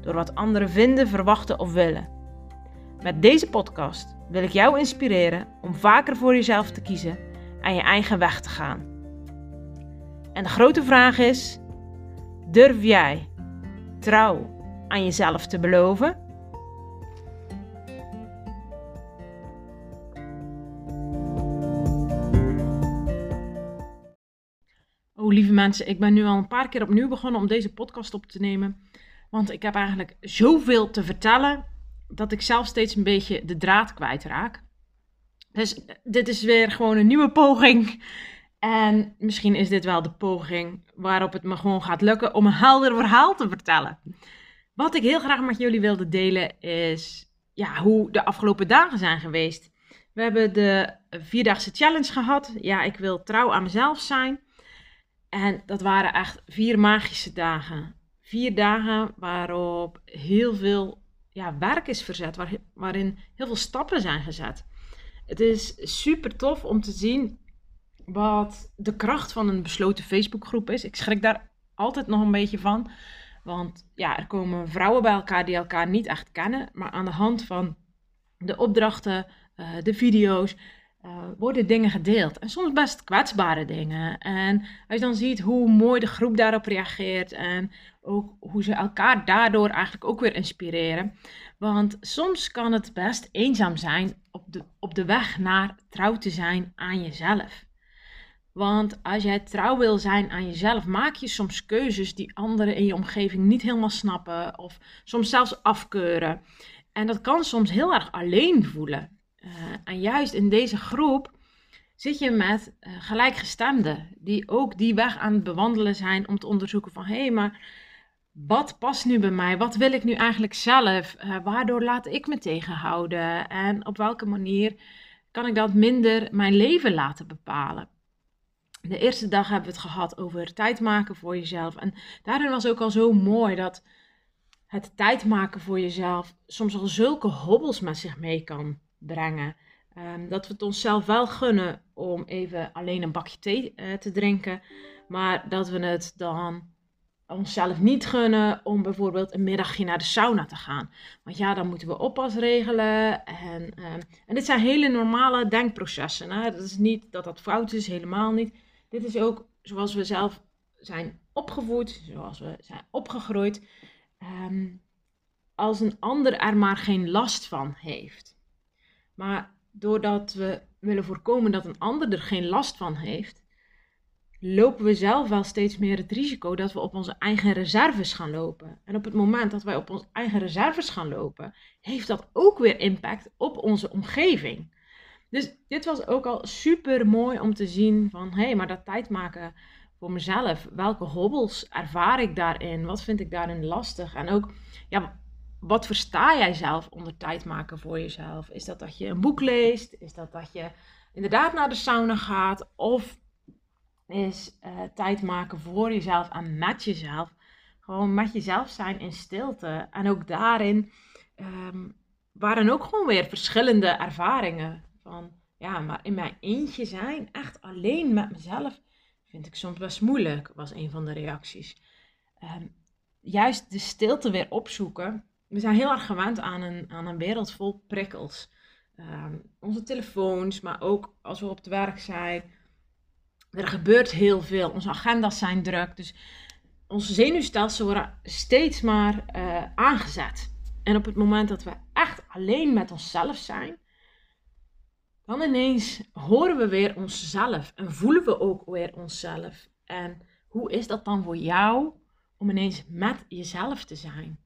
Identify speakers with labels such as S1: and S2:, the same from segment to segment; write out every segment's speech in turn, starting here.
S1: door wat anderen vinden, verwachten of willen. Met deze podcast wil ik jou inspireren om vaker voor jezelf te kiezen en je eigen weg te gaan. En de grote vraag is: durf jij trouw aan jezelf te beloven? Oh, lieve mensen, ik ben nu al een paar keer opnieuw begonnen om deze podcast op te nemen. Want ik heb eigenlijk zoveel te vertellen dat ik zelf steeds een beetje de draad kwijtraak. Dus dit is weer gewoon een nieuwe poging. En misschien is dit wel de poging waarop het me gewoon gaat lukken om een helder verhaal te vertellen. Wat ik heel graag met jullie wilde delen is ja, hoe de afgelopen dagen zijn geweest. We hebben de vierdaagse challenge gehad. Ja, ik wil trouw aan mezelf zijn. En dat waren echt vier magische dagen. Vier dagen waarop heel veel ja, werk is verzet, waar, waarin heel veel stappen zijn gezet. Het is super tof om te zien wat de kracht van een besloten Facebookgroep is. Ik schrik daar altijd nog een beetje van. Want ja, er komen vrouwen bij elkaar die elkaar niet echt kennen. Maar aan de hand van de opdrachten, uh, de video's, uh, worden dingen gedeeld. En soms best kwetsbare dingen. En als je dan ziet hoe mooi de groep daarop reageert. En ook hoe ze elkaar daardoor eigenlijk ook weer inspireren. Want soms kan het best eenzaam zijn op de, op de weg naar trouw te zijn aan jezelf. Want als jij trouw wil zijn aan jezelf, maak je soms keuzes die anderen in je omgeving niet helemaal snappen. Of soms zelfs afkeuren. En dat kan soms heel erg alleen voelen. Uh, en juist in deze groep zit je met uh, gelijkgestemden die ook die weg aan het bewandelen zijn om te onderzoeken van hé, hey, maar wat past nu bij mij? Wat wil ik nu eigenlijk zelf? Uh, waardoor laat ik me tegenhouden? En op welke manier kan ik dat minder mijn leven laten bepalen? De eerste dag hebben we het gehad over tijd maken voor jezelf. En daarin was ook al zo mooi dat het tijd maken voor jezelf soms al zulke hobbels met zich mee kan brengen. Um, dat we het onszelf wel gunnen om even alleen een bakje thee uh, te drinken. Maar dat we het dan onszelf niet gunnen om bijvoorbeeld een middagje naar de sauna te gaan. Want ja, dan moeten we oppas regelen. En, um, en dit zijn hele normale denkprocessen. Hè? Dat is niet dat dat fout is, helemaal niet. Dit is ook zoals we zelf zijn opgevoed, zoals we zijn opgegroeid. Um, als een ander er maar geen last van heeft. Maar doordat we willen voorkomen dat een ander er geen last van heeft, lopen we zelf wel steeds meer het risico dat we op onze eigen reserves gaan lopen. En op het moment dat wij op onze eigen reserves gaan lopen, heeft dat ook weer impact op onze omgeving. Dus dit was ook al super mooi om te zien van hé, hey, maar dat tijd maken voor mezelf. Welke hobbels ervaar ik daarin? Wat vind ik daarin lastig? En ook, ja, wat versta jij zelf onder tijd maken voor jezelf? Is dat dat je een boek leest? Is dat dat je inderdaad naar de sauna gaat? Of is uh, tijd maken voor jezelf en met jezelf? Gewoon met jezelf zijn in stilte. En ook daarin um, waren ook gewoon weer verschillende ervaringen. Van ja, maar in mijn eentje zijn, echt alleen met mezelf, vind ik soms best moeilijk, was een van de reacties. Um, juist de stilte weer opzoeken we zijn heel erg gewend aan een, aan een wereld vol prikkels. Um, onze telefoons, maar ook als we op het werk zijn. Er gebeurt heel veel. Onze agenda's zijn druk. Dus onze zenuwstelsel worden steeds maar uh, aangezet. En op het moment dat we echt alleen met onszelf zijn, dan ineens horen we weer onszelf en voelen we ook weer onszelf. En hoe is dat dan voor jou om ineens met jezelf te zijn?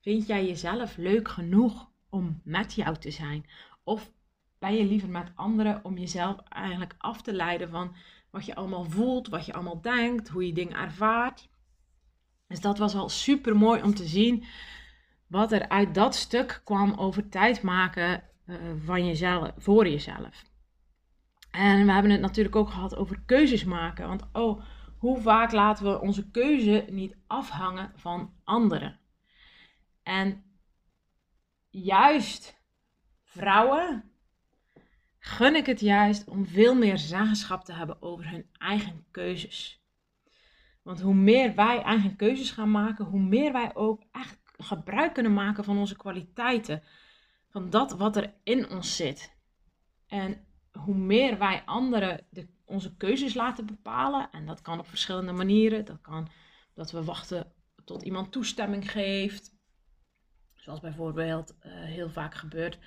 S1: Vind jij jezelf leuk genoeg om met jou te zijn? Of ben je liever met anderen om jezelf eigenlijk af te leiden van wat je allemaal voelt, wat je allemaal denkt, hoe je dingen ervaart? Dus dat was al super mooi om te zien wat er uit dat stuk kwam over tijd maken uh, van jezelf, voor jezelf. En we hebben het natuurlijk ook gehad over keuzes maken. Want oh, hoe vaak laten we onze keuze niet afhangen van anderen? En juist vrouwen gun ik het juist om veel meer zeggenschap te hebben over hun eigen keuzes. Want hoe meer wij eigen keuzes gaan maken, hoe meer wij ook echt gebruik kunnen maken van onze kwaliteiten. Van dat wat er in ons zit. En hoe meer wij anderen de, onze keuzes laten bepalen, en dat kan op verschillende manieren. Dat kan dat we wachten tot iemand toestemming geeft. Zoals bijvoorbeeld uh, heel vaak gebeurt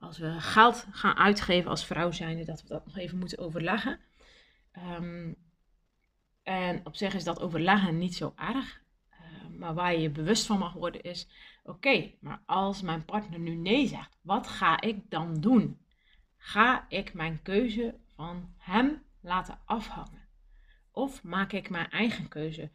S1: als we geld gaan uitgeven als vrouw zijnde, dat we dat nog even moeten overleggen. Um, en op zich is dat overleggen niet zo erg. Uh, maar waar je je bewust van mag worden is, oké, maar als mijn partner nu nee zegt, wat ga ik dan doen? Ga ik mijn keuze van hem laten afhangen? Of maak ik mijn eigen keuze?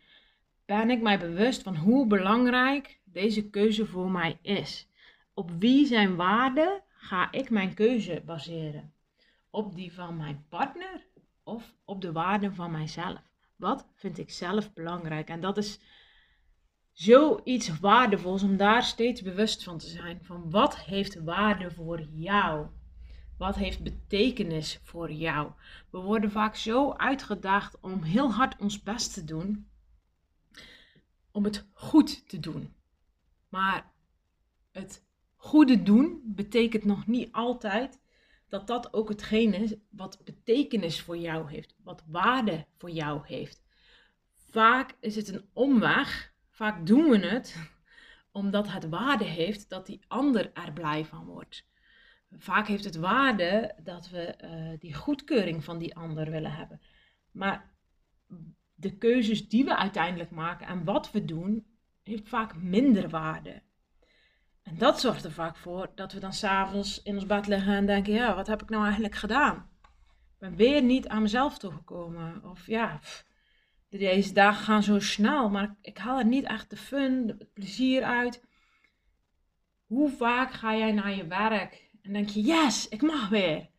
S1: Ben ik mij bewust van hoe belangrijk deze keuze voor mij is? Op wie zijn waarden ga ik mijn keuze baseren? Op die van mijn partner of op de waarden van mijzelf? Wat vind ik zelf belangrijk? En dat is zoiets waardevols om daar steeds bewust van te zijn. Van wat heeft waarde voor jou? Wat heeft betekenis voor jou? We worden vaak zo uitgedaagd om heel hard ons best te doen. Om het goed te doen. Maar het goede doen betekent nog niet altijd dat dat ook hetgeen is wat betekenis voor jou heeft, wat waarde voor jou heeft. Vaak is het een omweg, vaak doen we het omdat het waarde heeft dat die ander er blij van wordt. Vaak heeft het waarde dat we uh, die goedkeuring van die ander willen hebben. Maar de keuzes die we uiteindelijk maken en wat we doen, heeft vaak minder waarde. En dat zorgt er vaak voor dat we dan s'avonds in ons bed liggen en denken: ja, wat heb ik nou eigenlijk gedaan? Ik ben weer niet aan mezelf toegekomen. Of ja, deze dagen gaan zo snel, maar ik haal er niet echt de fun, het plezier uit. Hoe vaak ga jij naar je werk en denk je: yes, ik mag weer?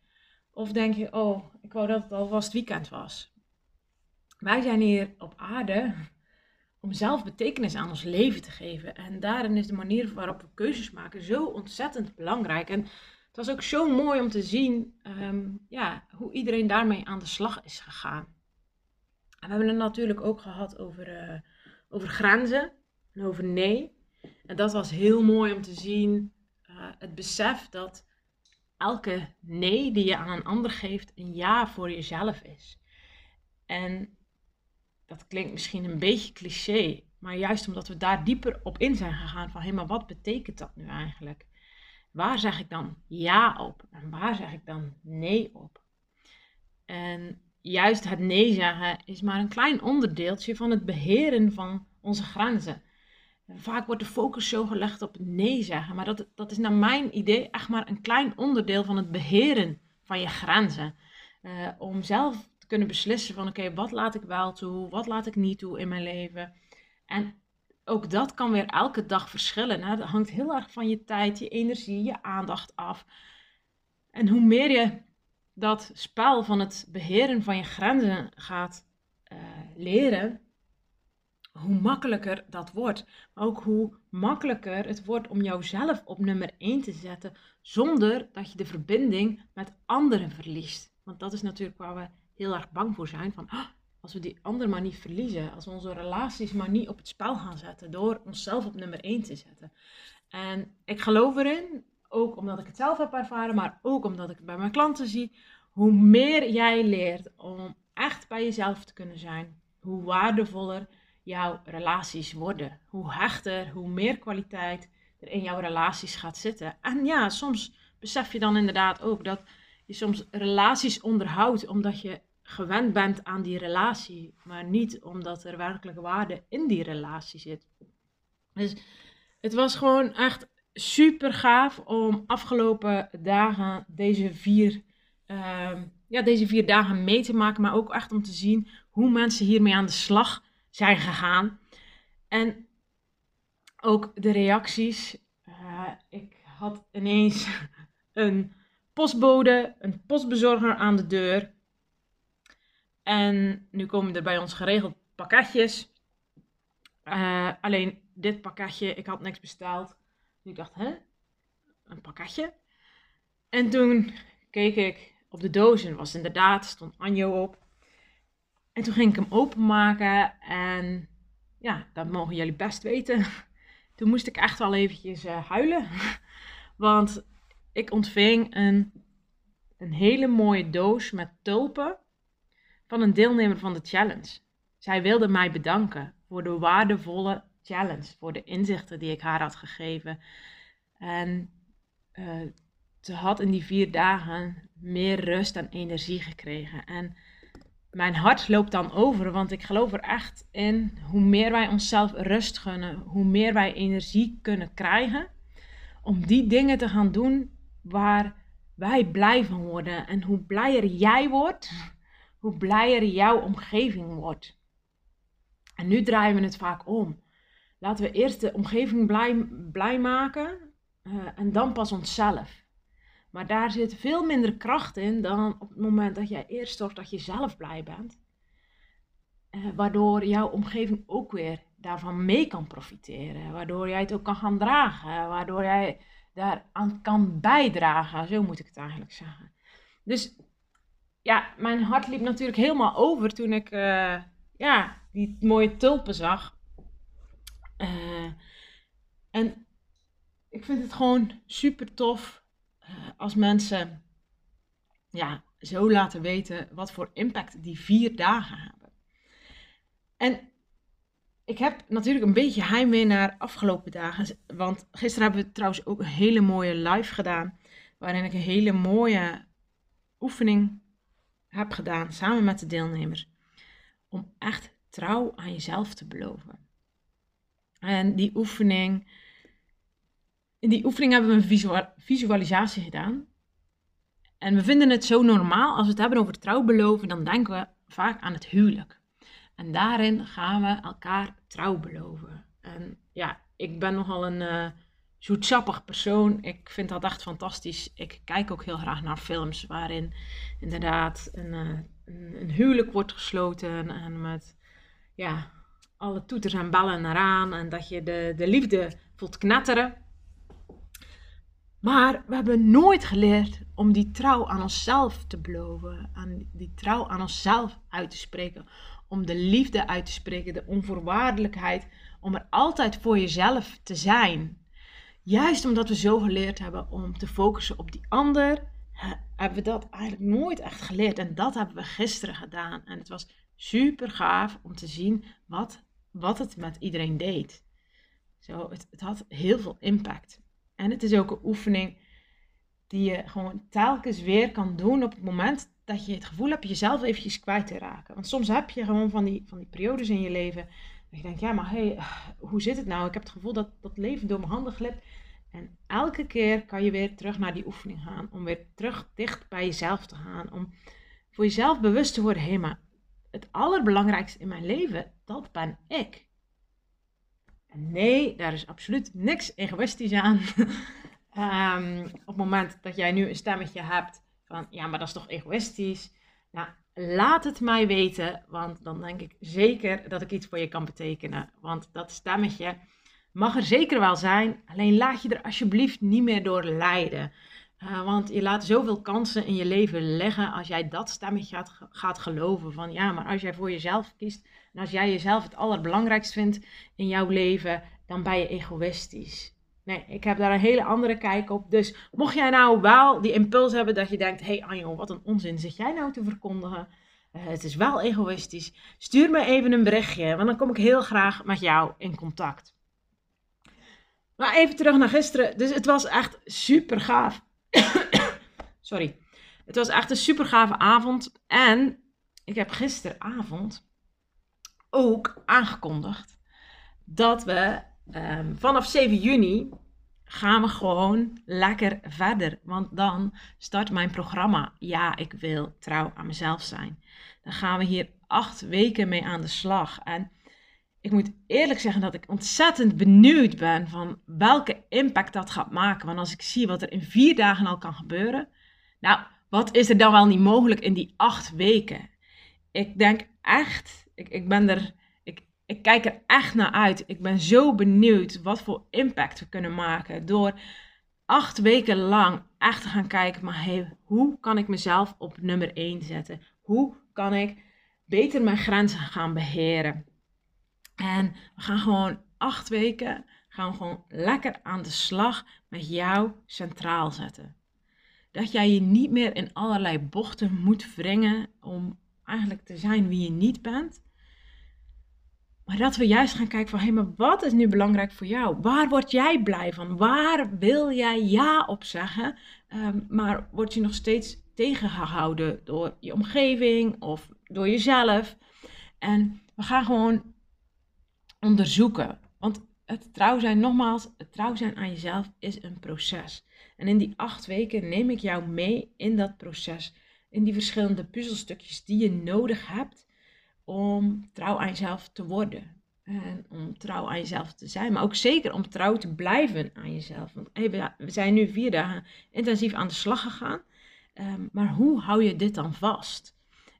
S1: Of denk je: oh, ik wou dat het alvast weekend was. Wij zijn hier op aarde om zelf betekenis aan ons leven te geven. En daarin is de manier waarop we keuzes maken zo ontzettend belangrijk. En het was ook zo mooi om te zien ehm, ja, hoe iedereen daarmee aan de slag is gegaan. En we hebben het natuurlijk ook gehad over, uh, over grenzen en over nee. En dat was heel mooi om te zien. Uh, het besef dat elke nee die je aan een ander geeft, een ja voor jezelf is. En dat klinkt misschien een beetje cliché, maar juist omdat we daar dieper op in zijn gegaan van hé, maar wat betekent dat nu eigenlijk? Waar zeg ik dan ja op en waar zeg ik dan nee op? En juist het nee zeggen is maar een klein onderdeeltje van het beheren van onze grenzen. Vaak wordt de focus zo gelegd op nee zeggen, maar dat, dat is naar mijn idee echt maar een klein onderdeel van het beheren van je grenzen. Uh, om zelf kunnen beslissen van oké, wat laat ik wel toe, wat laat ik niet toe in mijn leven. En ook dat kan weer elke dag verschillen. Hè? Dat hangt heel erg van je tijd, je energie, je aandacht af. En hoe meer je dat spel van het beheren van je grenzen gaat uh, leren, hoe makkelijker dat wordt. Maar ook hoe makkelijker het wordt om jouzelf op nummer 1 te zetten, zonder dat je de verbinding met anderen verliest. Want dat is natuurlijk waar we heel erg bang voor zijn. Van, ah, als we die ander maar niet verliezen, als we onze relaties maar niet op het spel gaan zetten, door onszelf op nummer 1 te zetten. En ik geloof erin, ook omdat ik het zelf heb ervaren, maar ook omdat ik het bij mijn klanten zie, hoe meer jij leert om echt bij jezelf te kunnen zijn, hoe waardevoller jouw relaties worden. Hoe hechter, hoe meer kwaliteit er in jouw relaties gaat zitten. En ja, soms besef je dan inderdaad ook dat je soms relaties onderhoudt omdat je gewend bent aan die relatie, maar niet omdat er werkelijk waarde in die relatie zit. Dus het was gewoon echt super gaaf om afgelopen dagen deze vier, uh, ja, deze vier dagen mee te maken, maar ook echt om te zien hoe mensen hiermee aan de slag zijn gegaan. En ook de reacties Uh, ik had ineens een postbode, een postbezorger aan de deur. En nu komen er bij ons geregeld pakketjes. Uh, alleen dit pakketje, ik had niks besteld. Dus ik dacht, hè? Een pakketje? En toen keek ik op de doos en was inderdaad, stond Anjo op. En toen ging ik hem openmaken en ja, dat mogen jullie best weten. Toen moest ik echt wel eventjes uh, huilen. Want ik ontving een, een hele mooie doos met tulpen van een deelnemer van de challenge. Zij wilde mij bedanken voor de waardevolle challenge, voor de inzichten die ik haar had gegeven. En uh, ze had in die vier dagen meer rust en energie gekregen. En mijn hart loopt dan over, want ik geloof er echt in hoe meer wij onszelf rust gunnen, hoe meer wij energie kunnen krijgen om die dingen te gaan doen waar wij blij van worden. En hoe blijer jij wordt, hoe blijer jouw omgeving wordt. En nu draaien we het vaak om. Laten we eerst de omgeving blij, blij maken uh, en dan pas onszelf. Maar daar zit veel minder kracht in dan op het moment dat jij eerst zorgt dat je zelf blij bent. Uh, waardoor jouw omgeving ook weer daarvan mee kan profiteren. Waardoor jij het ook kan gaan dragen. Waardoor jij daaraan kan bijdragen. Zo moet ik het eigenlijk zeggen. Dus ja, mijn hart liep natuurlijk helemaal over toen ik uh, ja, die mooie tulpen zag. Uh, en ik vind het gewoon super tof uh, als mensen ja, zo laten weten wat voor impact die vier dagen hebben. En ik heb natuurlijk een beetje heimwee naar afgelopen dagen. Want gisteren hebben we trouwens ook een hele mooie live gedaan. Waarin ik een hele mooie oefening heb gedaan samen met de deelnemers. Om echt trouw aan jezelf te beloven. En die oefening. In die oefening hebben we een visualisatie gedaan. En we vinden het zo normaal als we het hebben over trouw beloven, dan denken we vaak aan het huwelijk. En daarin gaan we elkaar trouw beloven. En ja, ik ben nogal een uh, zoetsappig persoon. Ik vind dat echt fantastisch. Ik kijk ook heel graag naar films waarin inderdaad een, uh, een, huwelijk wordt gesloten. En met ja, alle toeters en ballen eraan. En dat je de, de liefde voelt knetteren. Maar we hebben nooit geleerd om die trouw aan onszelf te beloven. Aan die trouw aan onszelf uit te spreken om de liefde uit te spreken, de onvoorwaardelijkheid, om er altijd voor jezelf te zijn. Juist omdat we zo geleerd hebben om te focussen op die ander, hebben we dat eigenlijk nooit echt geleerd. En dat hebben we gisteren gedaan. En het was super gaaf om te zien wat, wat het met iedereen deed. Zo, het, het had heel veel impact. En het is ook een oefening die je gewoon telkens weer kan doen op het moment dat je het gevoel hebt jezelf eventjes kwijt te raken. Want soms heb je gewoon van die, van die periodes in je leven. Je denkt, ja, maar hey, hoe zit het nou? Ik heb het gevoel dat dat leven door mijn handen glipt. En elke keer kan je weer terug naar die oefening gaan. Om weer terug dicht bij jezelf te gaan. Om voor jezelf bewust te worden, hé, maar het allerbelangrijkste in mijn leven, dat ben ik. En nee, daar is absoluut niks egoïstisch aan. um, op het moment dat jij nu een stemmetje hebt van ja, maar dat is toch egoïstisch. Nou, laat het mij weten, want dan denk ik zeker dat ik iets voor je kan betekenen. Want dat stemmetje mag er zeker wel zijn, alleen laat je er alsjeblieft niet meer door leiden. Uh, want je laat zoveel kansen in je leven leggen als jij dat stemmetje gaat, gaat geloven. Van ja, maar als jij voor jezelf kiest en als jij jezelf het allerbelangrijkst vindt in jouw leven, dan ben je egoïstisch. Nee, ik heb daar een hele andere kijk op. Dus mocht jij nou wel die impuls hebben dat je denkt: hé hey Anjo, wat een onzin zit jij nou te verkondigen? Uh, het is wel egoïstisch. Stuur me even een berichtje, want dan kom ik heel graag met jou in contact. Maar even terug naar gisteren. Dus het was echt super gaaf. Sorry. Het was echt een super gave avond. En ik heb gisteravond ook aangekondigd dat we um, vanaf 7 juni gaan we gewoon lekker verder. Want dan start mijn programma. Ja, ik wil trouw aan mezelf zijn. Dan gaan we hier acht weken mee aan de slag. En ik moet eerlijk zeggen dat ik ontzettend benieuwd ben van welke impact dat gaat maken. Want als ik zie wat er in vier dagen al kan gebeuren, nou, wat is er dan wel niet mogelijk in die acht weken? Ik denk echt, ik, ik ben er, ik, kijk er echt naar uit. Ik ben zo benieuwd wat voor impact we kunnen maken door acht weken lang echt te gaan kijken, maar hey, hoe kan ik mezelf op nummer één zetten? Hoe kan ik beter mijn grenzen gaan beheren? En we gaan gewoon acht weken, gaan gewoon lekker aan de slag met jou centraal zetten. Dat jij je niet meer in allerlei bochten moet wringen om eigenlijk te zijn wie je niet bent. Maar dat we juist gaan kijken van, hé, maar wat is nu belangrijk voor jou? Waar word jij blij van? Waar wil jij ja op zeggen? Ehm, maar word je nog steeds tegengehouden door je omgeving of door jezelf? En we gaan gewoon onderzoeken. Want het trouw zijn, nogmaals, het trouw zijn aan jezelf is een proces. En in die acht weken neem ik jou mee in dat proces. In die verschillende puzzelstukjes die je nodig hebt om trouw aan jezelf te worden. En om trouw aan jezelf te zijn. Maar ook zeker om trouw te blijven aan jezelf. Want we zijn nu vier dagen intensief aan de slag gegaan. Ehm, maar hoe hou je dit dan vast?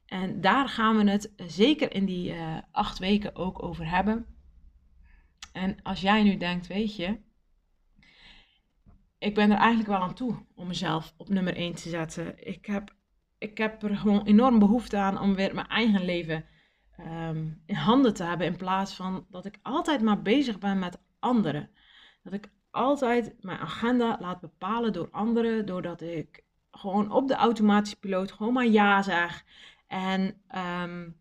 S1: En daar gaan we het zeker in die uh, acht weken ook over hebben. En als jij nu denkt, weet je, ik ben er eigenlijk wel aan toe om mezelf op nummer 1 te zetten. Ik heb, ik heb er gewoon enorm behoefte aan om weer mijn eigen leven ehm, in handen te hebben. In plaats van dat ik altijd maar bezig ben met anderen. Dat ik altijd mijn agenda laat bepalen door anderen. Doordat ik gewoon op de automatische piloot gewoon maar ja zeg. En um,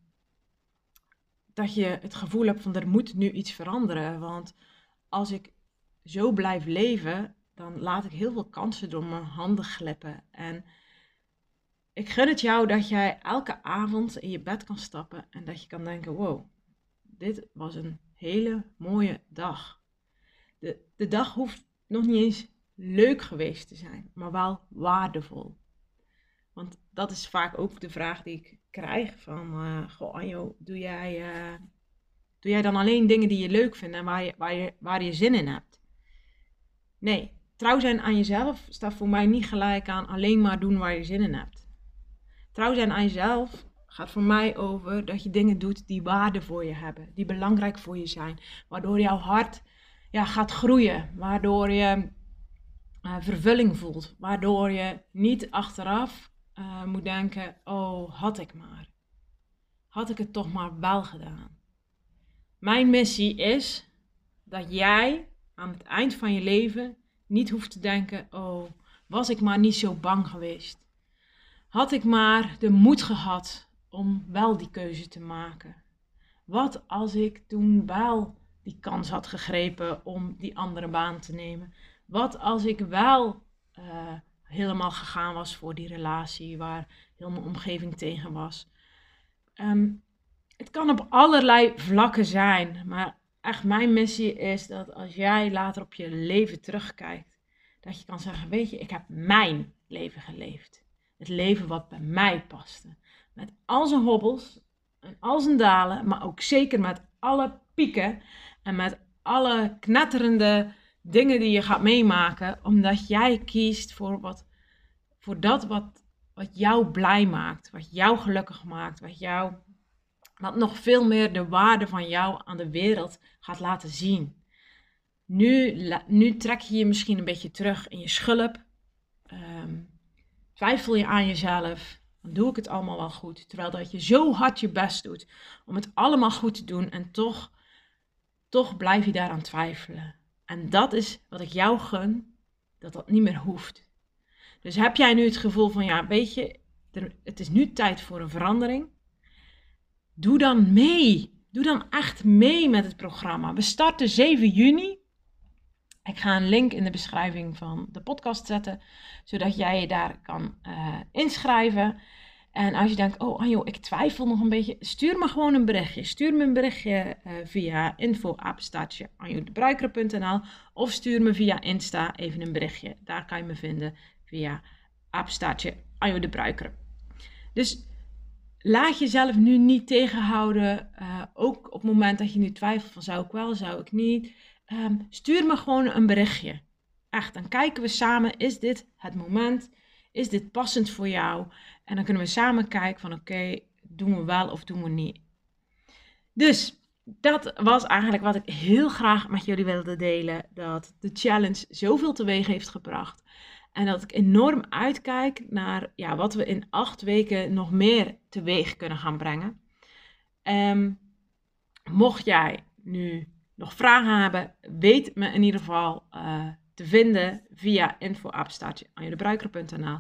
S1: dat je het gevoel hebt van er moet nu iets veranderen. Want als ik zo blijf leven, dan laat ik heel veel kansen door mijn handen glippen. En ik gun het jou dat jij elke avond in je bed kan stappen en dat je kan denken: wow, dit was een hele mooie dag. De, de dag hoeft nog niet eens leuk geweest te zijn, maar wel waardevol. Want dat is vaak ook de vraag die ik krijg van, uh, goh Anjo, doe jij, uh, doe jij dan alleen dingen die je leuk vindt en waar je, waar, je, waar je zin in hebt? Nee, trouw zijn aan jezelf staat voor mij niet gelijk aan alleen maar doen waar je zin in hebt. Trouw zijn aan jezelf gaat voor mij over dat je dingen doet die waarde voor je hebben, die belangrijk voor je zijn, waardoor jouw hart ja, gaat groeien, waardoor je uh, vervulling voelt, waardoor je niet achteraf uh, moet denken: oh, had ik maar. Had ik het toch maar wel gedaan. Mijn missie is dat jij aan het eind van je leven niet hoeft te denken: oh, was ik maar niet zo bang geweest. Had ik maar de moed gehad om wel die keuze te maken. Wat als ik toen wel die kans had gegrepen om die andere baan te nemen? Wat als ik wel uh, helemaal gegaan was voor die relatie, waar heel mijn omgeving tegen was. Ehm, het kan op allerlei vlakken zijn, maar echt mijn missie is dat als jij later op je leven terugkijkt, dat je kan zeggen, weet je, ik heb mijn leven geleefd. Het leven wat bij mij paste. Met al zijn hobbels en al zijn dalen, maar ook zeker met alle pieken en met alle knetterende dingen die je gaat meemaken, omdat jij kiest voor, wat, voor dat wat, wat jou blij maakt, wat jou gelukkig maakt, wat jou wat nog veel meer de waarde van jou aan de wereld gaat laten zien. Nu, nu trek je je misschien een beetje terug in je schulp. Ehm, twijfel je aan jezelf. Dan doe ik het allemaal wel goed. Terwijl dat je zo hard je best doet om het allemaal goed te doen. En toch, toch blijf je daaraan twijfelen. En dat is wat ik jou gun, dat dat niet meer hoeft. Dus heb jij nu het gevoel van, ja, weet je, het is nu tijd voor een verandering. Doe dan mee. Doe dan echt mee met het programma. We starten 7 juni. Ik ga een link in de beschrijving van de podcast zetten, zodat jij je daar kan uh, inschrijven. En als je denkt, oh Anjo, ik twijfel nog een beetje, stuur me gewoon een berichtje. Stuur me een berichtje uh, via info-apenstaartje of stuur me via Insta even een berichtje. Daar kan je me vinden via apenstaartje. Dus laat jezelf nu niet tegenhouden. Uh, ook op het moment dat je nu twijfelt van zou ik wel, zou ik niet. Um, stuur me gewoon een berichtje. Echt, dan kijken we samen, is dit het moment? Is dit passend voor jou? En dan kunnen we samen kijken van oké, doen we wel of doen we niet. Dus dat was eigenlijk wat ik heel graag met jullie wilde delen. Dat de challenge zoveel teweeg heeft gebracht. En dat ik enorm uitkijk naar ja, wat we in acht weken nog meer teweeg kunnen gaan brengen. Um, mocht jij nu nog vragen hebben, weet me in ieder geval uh, te vinden via info.anjelebruiker.nl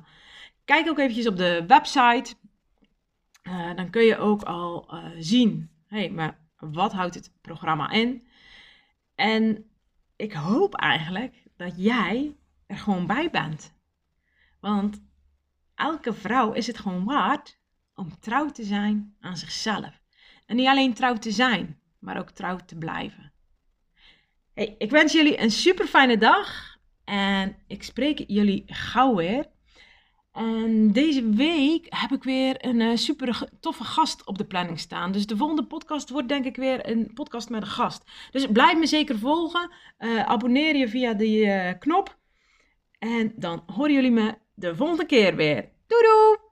S1: Kijk ook eventjes op de website. Uh, dan kun je ook al uh, zien, hey, maar wat houdt het programma in? En ik hoop eigenlijk dat jij er gewoon bij bent. Want elke vrouw is het gewoon waard om trouw te zijn aan zichzelf. En niet alleen trouw te zijn, maar ook trouw te blijven. Ik wens jullie een super fijne dag en ik spreek jullie gauw weer. En deze week heb ik weer een uh, super toffe gast op de planning staan. Dus de volgende podcast wordt denk ik weer een podcast met een gast. Dus blijf me zeker volgen. Uh, abonneer je via die uh, knop. En dan horen jullie me de volgende keer weer. Doei doei!